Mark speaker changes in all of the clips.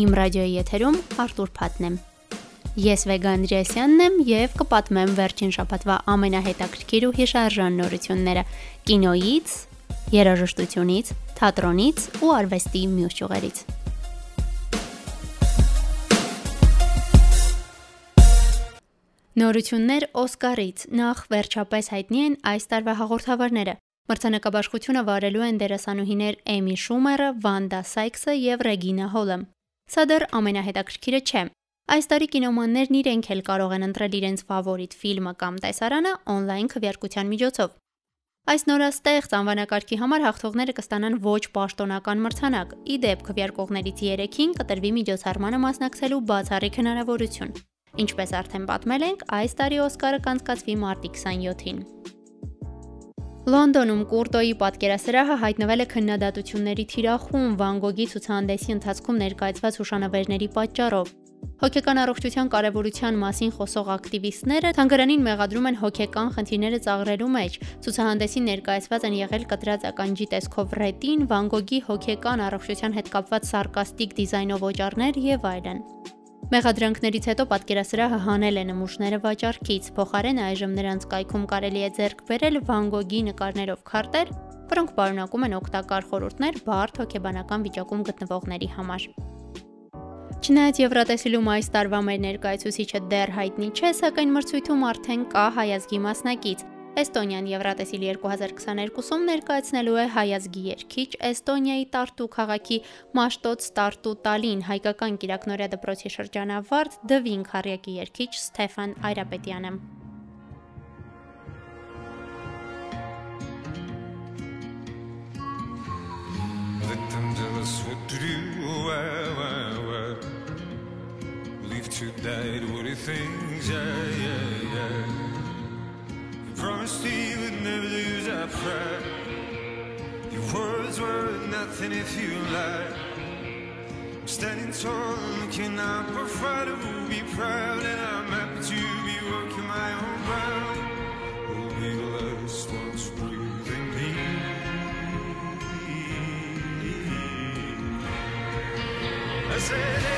Speaker 1: Իմ ռադիոյի եթերում Արտուր Փաթն եմ։ Ես Վեգան Ջեսյանն եմ եւ կպատմեմ վերջին շաբաթվա ամենահետաքրքիր ու հիշարժան նորությունները կինոյից, երաժշտությունից, թատրոնից ու արվեստի մյուս ճյուղերից։ Նորություններ Օսկարից նախ վերջապես հայտնի են այս տարվա հաղորդավարները։ Մրցանակաբաշխությունը վարելու են դերասանուհիներ Էմի Շումերը, Վանդա Սայքսը եւ Ռեգինա Հոլը։ Սա դեռ ամենահետաքրքիրը չէ։ Այս տարի կինոմաններն իրենք էլ կարող են ընտրել իրենց ֆավորիտ ֆիլմը կամ տեսարանը on-line քվեարկության միջոցով։ Այս նորաստեղծ անվանակարգի համար հաղթողները կստանան ոչ պաշտոնական մրցանակ։ Ի դեպ, քվեարկողներից 3-ին կտրվի միջոցառմանը մասնակցելու բացառիկ հնարավորություն։ Ինչպես արդեն պատմել ենք, այս տարի Օսկարը կանցկացվի մարտի 27-ին։ Լոնդոնում Կուրտոյի պատկերասրահը հայտնվել է քննադատությունների թիրախում Վան Գոգի ցուցահանդեսի ընթացքում ներկայացված հուշանվերների պատճառով։ Հոգեկան առողջության կարևորության մասին խոսող ակտիվիստները թանգարանին մեղադրում են հոգեկան խնդիրները ծաղրելու մեջ։ Ցուցահանդեսին ներկայացված են եղել կտրած ականջի տեսքով ռետին, Վան Գոգի հոգեկան առողջության հետ կապված սարկաստիկ դիզայնով օճառներ եւ այլն։ Մեղադրանքներից հետո պատկերասրահը հանել է նմուշները վաճառքից, փոխարեն այժմ նրանց կայքում կարելի է ձեռք բերել Վան Գոգի նկարներով քարտեր, որոնք պարունակում են օգտակար խորհուրդներ բարդ հոգեբանական վիճակում գտնվողների համար։ Չնայած Եվրատեսիլում այս տարվա մեր ներկայացուցիչը դեռ հայտնի չէ, սակայն մրցույթում արդեն կա հայազգի մասնակից, Էստոնիան Եվրատեսիլ 2022-ում ներկայացնելու է հայազգի երկիչ Էստոնիայի Տարտու քաղաքի Մաշտոց Տարտու Տալին հայկական Կիրակնորյա դպրոցի շրջանավարտ Դվին քարյակի երկիչ Ստեփան Այրապետյանը։ what to do. Die what he thinks. Yeah, yeah, yeah. Promised he would never lose our pride. Your words were nothing if you lied. I'm standing tall, looking up, afraid I will be proud, and I'm happy to be working my own ground. Will be the last ones breathing me. I said.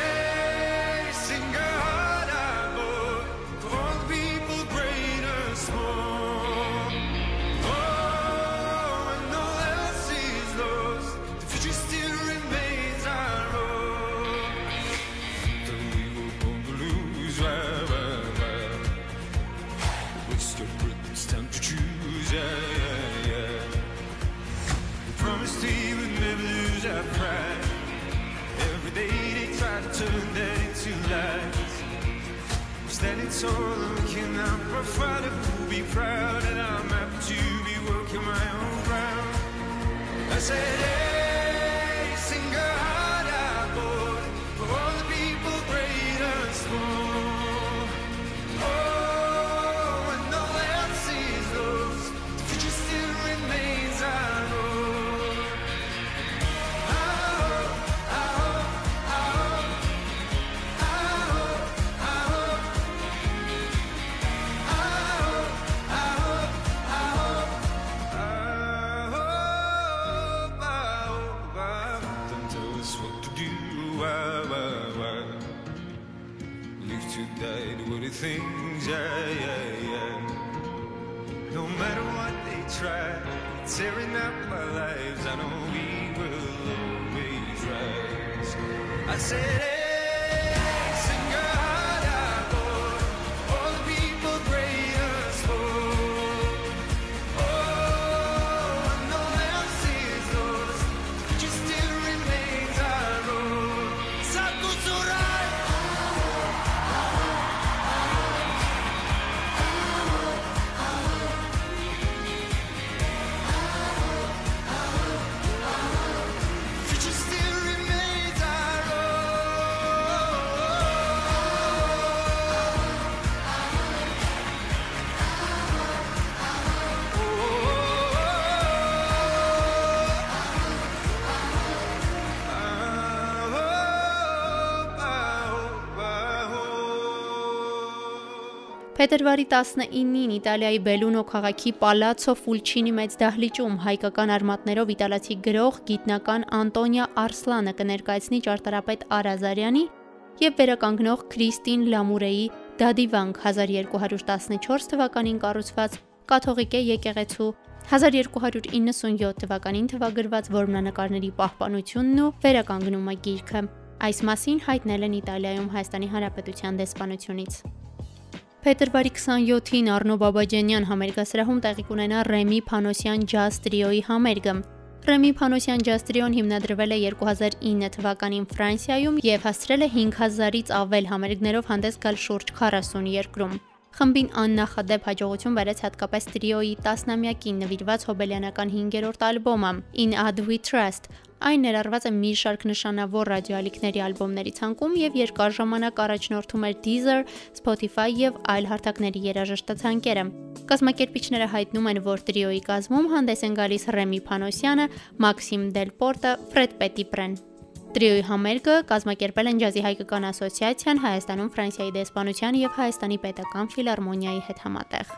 Speaker 1: Hey, tall, looking up, find it will be proud, and I'm happy to be working my own ground. I said, hey. Things, yeah, yeah, yeah. No matter what they try, tearing up our lives, I know we will always rise. I said.
Speaker 2: Փետրվարի 19-ին Իտալիայի Բելունո քաղաքի Պալացո Ֆուլչինի մեծ դահլիճում հայկական արմատներով իտալացի գրող գիտնական Անտոնիա Արսլանը կներկայացնի ճարտարապետ Արազարյանի եւ վերականգնող Քրիստին Լամուրեի Դադիվանք 1214 թվականին կառուցված կաթողիկե եկեղեցու 1297 թվականին թվագրված որմնանկարների պահպանությունն ու վերականգնումը գիրքը։ Այս մասին հայտնել են Իտալիայում Հայաստանի Հանրապետության դեսպանությունից։ Փետրվարի 27-ին Արնո Բաբաջանյան համերգասրահում տեղի կունենա Ռեմի Փանոսյան ջազ տրիոյի համերգը։ Ռեմի Փանոսյան ջազ տրիոն հիմնադրվել է 2009 թվականին Ֆրանսիայում եւ հասցրել է 5000-ից ավել համերգներով հանդես գալ շուրջ 40 երկրում։ Խմբին աննախադեպ հաջողություն բերեց հատկապես տրիոյի 10-ամյակին նվիրված հոբելյանական 5-րդ ալբոմը In Ad We Trust, Այն ներառված է մի շարք նշանավոր ռադիոալիքների ալբոմների ցանկում եւ երկար ժամանակ առաջնորդում էր Deezer, Spotify եւ այլ հարթակների երաժշտացանկերը։ Կազմակերպիչները հայտնում են, որ տրիոյի կազմում հանդես են գալիս Ռեմի Փանոսյանը, Մաքսիմ Դելպորտը, Ֆրեդ Պետիպրեն։ Տրիոյի համերգը կազմակերպել են Ջազի հայկական ասոցիացիան Հայաստանում Ֆրանսիայի դեսպանության եւ Հայաստանի պետական ֆիլարմոնիայի հետ համատեղ։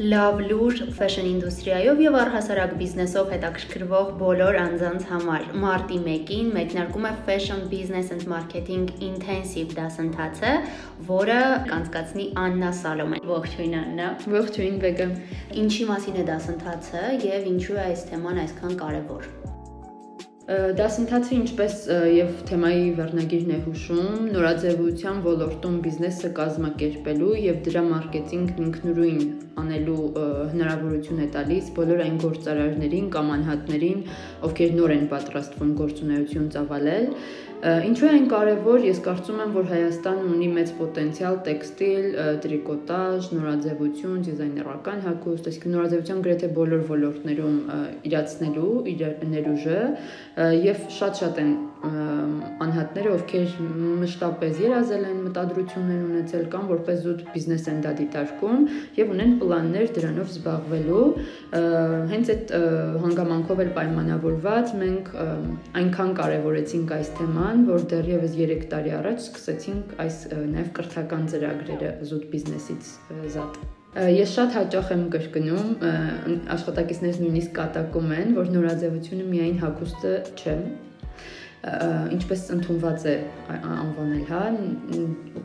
Speaker 2: լավ լուր ֆեշն ինդուստրիայով եւ առհասարակ բիզնեսով հետաքրքրվող բոլոր անձանց համար։ Մարտի 1-ին մեկնարկում է Fashion Business and Marketing Intensive դասընթացը, որը կանցկացնի Աննա Սալոմեն։ Ողջույն Աննա։
Speaker 3: Ողջույն Բեգա։
Speaker 2: Ինչի մասին է դասընթացը եւ ինչու է այս թեման այսքան կարեւոր։
Speaker 3: Դասընթացը ինչպես եւ թեմայի վերնագիրն է հուշում, նորաձևության ոլորտում բիզնեսը կազմակերպելու եւ դրա մարքեթինգն ինքնուրույն անելու հնարավորություն է տալիս բոլոր այն գործարարներին կամ անհատներին, ովքեր նոր են պատրաստվում գործունեություն ծավալել Ինչու է այն կարևոր, ես կարծում եմ, որ Հայաստանը ունի մեծ պոտենցիալ տեքստիլ, տրիկոտաժ, նորաձևություն, դիզայներական հագուստ, այսինքն նորաձևության գրեթե բոլոր ոլորտներում իրացնելու իր ներուժը եւ շատ-շատ են անհատները, ովքեր մշտապես երազել են, մտադրություններ ունեցել կամ որպես զուտ բիզնես են դա դիտարկում եւ ունեն պլաններ դրանով զբաղվելու։ Հենց այդ հանգամանքով էլ պայմանավորված մենք այնքան կարևորեցինք այս թեման, որ դեռևս 3 տարի առաջ սկսեցինք այս նաև կրթական ծրագրերը զուտ բիզնեսից զատ։ Ես շատ հաճախ եմ կրկնում, աշխատակիցներս նույնիսկ կատակում են, որ նորաձևությունը միայն հագուստը չէ, ինչպես ընդունված է անվանել, հա,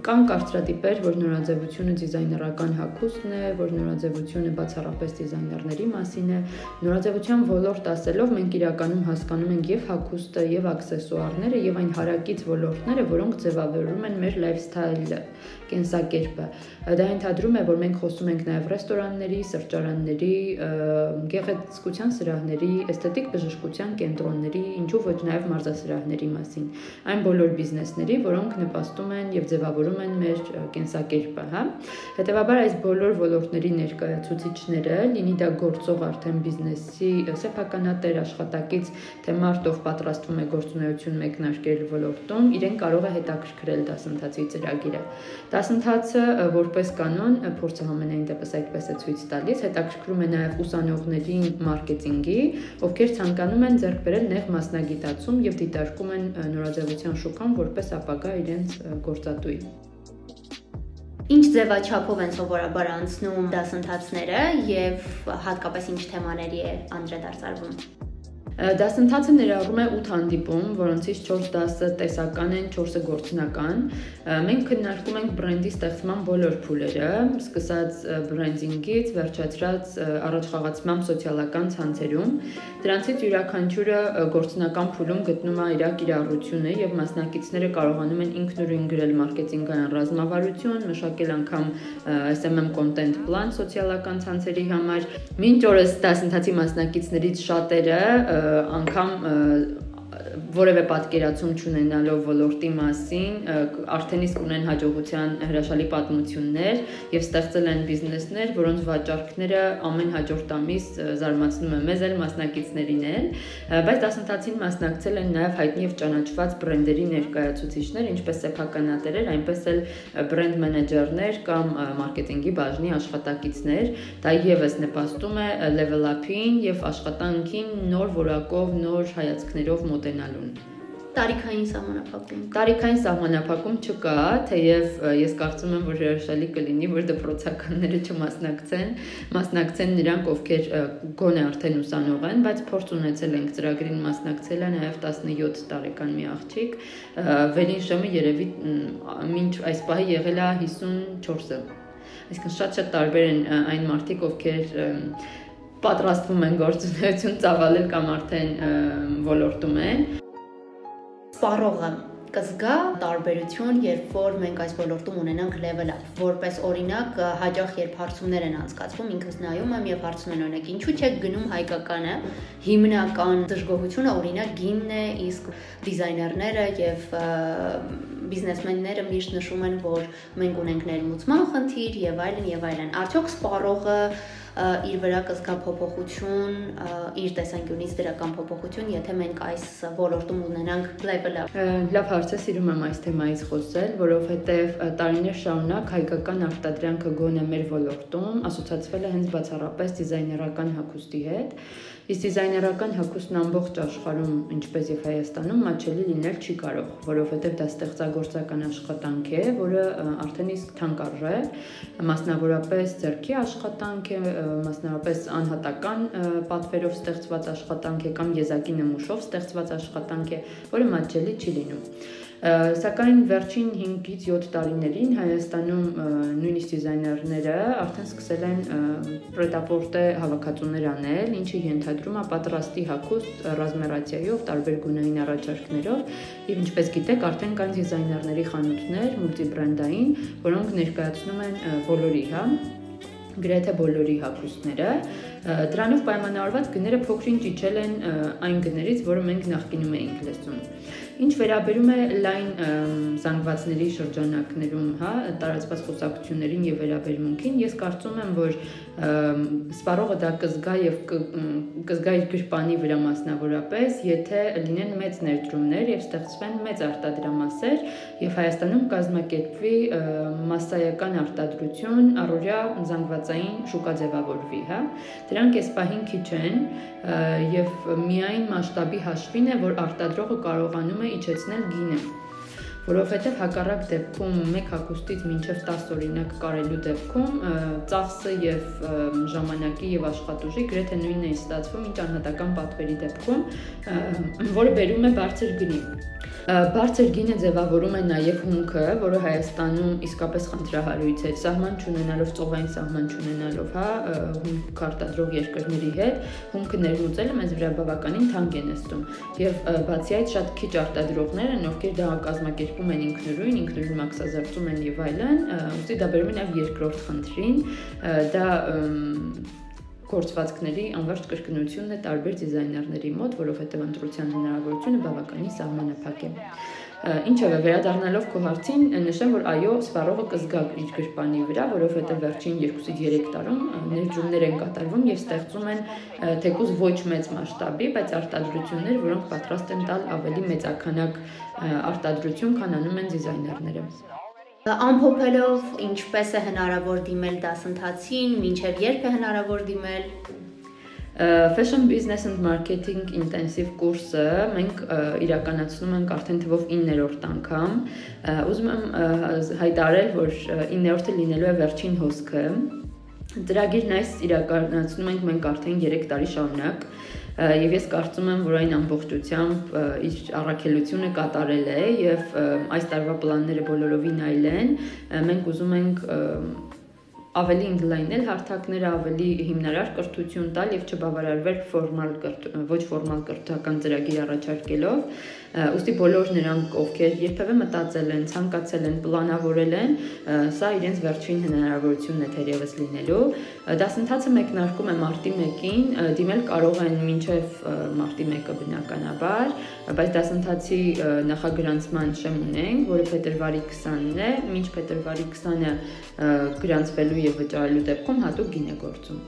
Speaker 3: կան կարծրատիպեր, որ նորաձևությունը դիզայներական հագուստն է, որ նորաձևությունը բացառապես դիզայներների մասին է։ Նորաձևության ոլորտ ասելով մենք իրականում հասկանում ենք եւ հագուստը, եւ աքսեսուարները, եւ այն հարակից ոլորտները, որոնք ձևավորում են մեր լայֆսթայլը, կենսակերպը։ Դա ընդհանրում է, որ մենք խոսում ենք նաեւ ռեստորանների, սրճարանների, գեղեցկության սրահների, էսթետիկ բժշկության կենտրոնների, ինչու ոչ նաեւ մարզասրահ բիզնեսների մասին։ Այն բոլոր բիզնեսների, որոնք նպաստում են եւ ձևավորում են մեր կենսակերպը, հա։ Հետևաբար այս բոլոր ոլորտների ներկայացուցիչները, լինի դա գործող արդեն բիզնեսի սեփականատեր աշխատակից, թե մարդ ով պատրաստվում է գործունեություն մեկնարկել ոլորտում, իրեն կարող է հետաքրքրել դասընթացի ծրագիրը։ Դասընթացը որպես կանոն փորձը համենայն դեպս այդպես է ցույց տալիս, հետաքրքրում է նաև ուսանողներին մարքեթինգի, ովքեր ցանկանում են ձեռք բերել նեղ մասնագիտացում եւ դիտարկում ձեռքում են նորաձևության շուկան որպես ապագա իրենց գործատուի։
Speaker 2: Ինչ ձևաչափով են սովորաբար անցնում դասընթացները եւ հատկապես ինչ թեմաների է անդրադարձարվում։
Speaker 3: Դասընթացը ներառում է 8 հանդիպում, որոնցից 4 դասը տեսական են, 4-ը գործնական։ Մենք քննարկում ենք բրենդի ստեղծման բոլոր փուլերը, սկսած բրենդինգից, վերջացրած առաջխաղացման սոցիալական ցանցերում։ Դրանցից յուրաքանչյուրը գործնական փուլում գտնում է իր կիրառությունը եւ մասնակիցները կարողանում են ինքնուրույն գրել մարքեթինգային ռազմավարություն, մշակել անգամ SMM content plan սոցիալական ցանցերի համար։ Մինչ օրս դասընթացի մասնակիցներից շատերը անգամ որևէ պատկերացում չունենալով ոլորտի մասին, արդեն իսկ ունեն հաջողության հրաշալի պատմություններ եւ ստեղծել են բիզնեսներ, որոնց վաճառքները ամեն հաջորդ ամիս զարմացնում են մեզ էլ մասնակիցներին էլ, բայց դասընթացին մասնակցել են նաեւ հայտնի եւ ճանաչված բրենդերի ներկայացուցիչներ, ինչպես սեփականատերեր, այնպես էլ բրենդ մենեջերներ կամ մարքեթինգի բաժնի աշխատակիցներ։ Դա եւս նպաստում է level up-ին եւ աշխատանքին նոր որակով, նոր հայացքներով մոտենալու
Speaker 2: տարիքային սահմանափակում։
Speaker 3: Տարիքային սահմանափակում չկա, թեև ես կարծում եմ, որ հրաշալի կլինի, որ դպրոցականները չմասնակցեն, մասնակցեն նրանք, ովքեր գոնե արդեն ուսանող են, բայց փորձ ունեցել ենք ծրագրին մասնակցել է նաև 17 տարեկան մի աղջիկ, վերին շեմը երևի մինչ այս պահի եղել է 54-ը։ Այսինքն շատ-շատ տարբեր են այն մարդիկ, ովքեր պատրաստվում են գործունեություն ծավալել կամ արդեն ոլորտում են
Speaker 2: սպառողը կզգա տարբերություն, երբ որ մենք այս ոլորտում ունենանք level up։ Որպես օրինակ, հաջող երբ հարցումներ են անցկացվում, ինքս նայում եմ եւ հարցում են օրինակ, ինչու՞ չեք գնում հայկականը։ Հիմնական դժգոհությունը օրինակ գինն է, իսկ դիզայներները եւ բիզնեսմենները միշտ նշում են, որ մենք ունենք ներմուծման խնդիր եւ այլն եւ այլն։ Արդյոք սպառողը իր վրա կզգա փոփոխություն, իր տեսանկյունից դրական փոփոխություն, եթե մենք այս ոլորտում ունենանք up։
Speaker 3: Լավ հարց է, սիրում եմ այս թեմայից խոսել, որովհետև տարիներ շարունակ հայկական արտադրանքը գոնե մեր ոլորտում ասոցացվել է հենց բացառապես դիզայներական հագուստի հետ Իսկ դիզայներական հագուստն ամբողջ աշխարհում, ինչպես եւ Հայաստանում, մատչելի լինել չի կարող, որովհետեւ դա ստեղծագործական աշխատանք է, որը արդեն իսկ թանկարժ է, մասնավորապես ձեռքի աշխատանք է, մասնավորապես անհատական պատվերով ստեղծված աշխատանք է կամ եզակի նմուշով ստեղծված աշխատանք է, որը մատչելի չի լինում։ Սակայն վերջին 5-ից 7 տարիներին Հայաստանում նույնիսկ դիզայներները արդեն սկսել են պրետապորտե հավաքածուներ անել, ինչը ենթադրում է պատրաստի հագուստ ռազմերացիայով, տարբեր գունային առաջարկներով, եւ ինչպես գիտեք, արդեն կան դիզայներների խանութներ, մուլտիբրենդային, որոնք ներկայացնում են բոլորի, հա, գրեթե բոլորի հագուստները դրանով պայմանավորված գները փոքրինչ իջել են այն գներից, որը մենք նախկինում էինք լսում։ Ինչ վերաբերում է լայն զանգվածների շրջանակներում, հա, տարածված խոսակցություններին եւ վերաբերմունքին, ես կարծում եմ, որ սպառողը դա կզգա եւ կզգա իր գրպանի վրա մասնավորապես, եթե լինեն մեծ ներդրումներ եւ ստեղծվեն մեծ արտադրամասեր եւ Հայաստանում կազմակերպվի massայական արտադրություն, առօրյա զանգվածային շուկա ձևավորվի, հա։ Դրանք այս պահին քիչ են եւ միայն մասշտաբի հաշվին է, որ արտադրողը կարողանում է իջեցնել գինը որովհետև հակառակ դեպքում մեկ հագուստից մինչև 10 օրինակ կարելու դեպքում ծախսը եւ ժամանակի եւ աշխատուժի գրեթե նույնն է ստացվում ինչ անհատական պատվերի դեպքում, որը բերում է բարձր գնի։ Բարձր գինը ձևավորում է նաև հումքը, որը Հայաստանում իսկապես խնդրահարույց է, սահման չունենալով, ծովային սահման չունենալով, հա, հումք արտադրող երկրների հետ, հումքը ներմուծելը մեզ վրա բավականին թանկ է նստում։ Եվ բացի այդ շատ քիչ արտադրողներ են, ովքեր դա կազմակերպում են ինքնուրույն, ինքնուրույն մաքսազերծում են եւ այլն, ուստի դա բերում է նաև երկրորդ խնդրին, դա գործվածքների անվերջ կրկնությունն է տարբեր դիզայներների մոտ, որովհետև ընտրության հնարավորությունը բավականին սահմանափակ է։ Ինչևէ, վերադառնալով քո հարցին, նշեմ, որ այո, սպառողը կզգա իր գրպանի վրա, որովհետև վերջին 2-ից 3 տարում ներդրումներ են կատարվում եւ ստեղծում են թեկուզ ոչ մեծ մասշտաբի, բայց արտադրություններ, որոնք պատրաստ են տալ ավելի մեծականակ արտադրություն, քան անում են դիզայներները։
Speaker 2: Ամփոփելով, ինչպես է հնարավոր դիմել դասընթացին, ինչև երբ է հնարավոր դիմել։
Speaker 3: Fashion Business and Marketing Intensive կուրսը մենք իրականացնում ենք արդեն թվով 9-րդ անգամ։ Ուզում եմ հայտարարել, որ 9-րդը լինելու է վերջին հոսքը։ Ծրագիրն այս իրականացնում ենք մենք արդեն 3 տարի շարունակ եւ ես կարծում եմ, որ այն ամբողջությամբ իր առաքելությունը կատարել է եւ այս տարվա պլանները բոլորովին այլ են։ Մենք ուզում ենք ավելի ընդլայնել հարթակները, ավելի հիմնարար կրթություն տալ եւ չբավարարվել ֆորմալ ոչ ֆորմալ կրթական ծրագիր առաջարկելով, ուստի բոլոր նրանք, ովքեր երբևէ մտածել են, ցանկացել են, պլանավորել են, սա իրենց վերջին հնարավորությունն է թերևս լինելու։ Դասընթացը մեկնարկում է մարտի 1-ին, դիմել կարող են մինչև մարտի 1-ը բնականաբար, բայց դասընթացի նախագրանցման շեմ ունենք, որը փետրվարի 20-ն է, մինչ փետրվարի 20-ը գրանցվելու եւ վճարելու դեպքում հատուկ գին է գործում։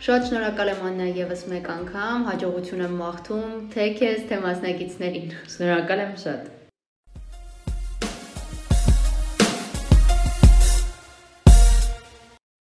Speaker 2: Շատ շնորհակալ եմ Աննա եւս մեկ անգամ, հաջողություն եմ մաղթում թե քեզ, թե մասնակիցներին։
Speaker 3: Շնորհակալ եմ շատ։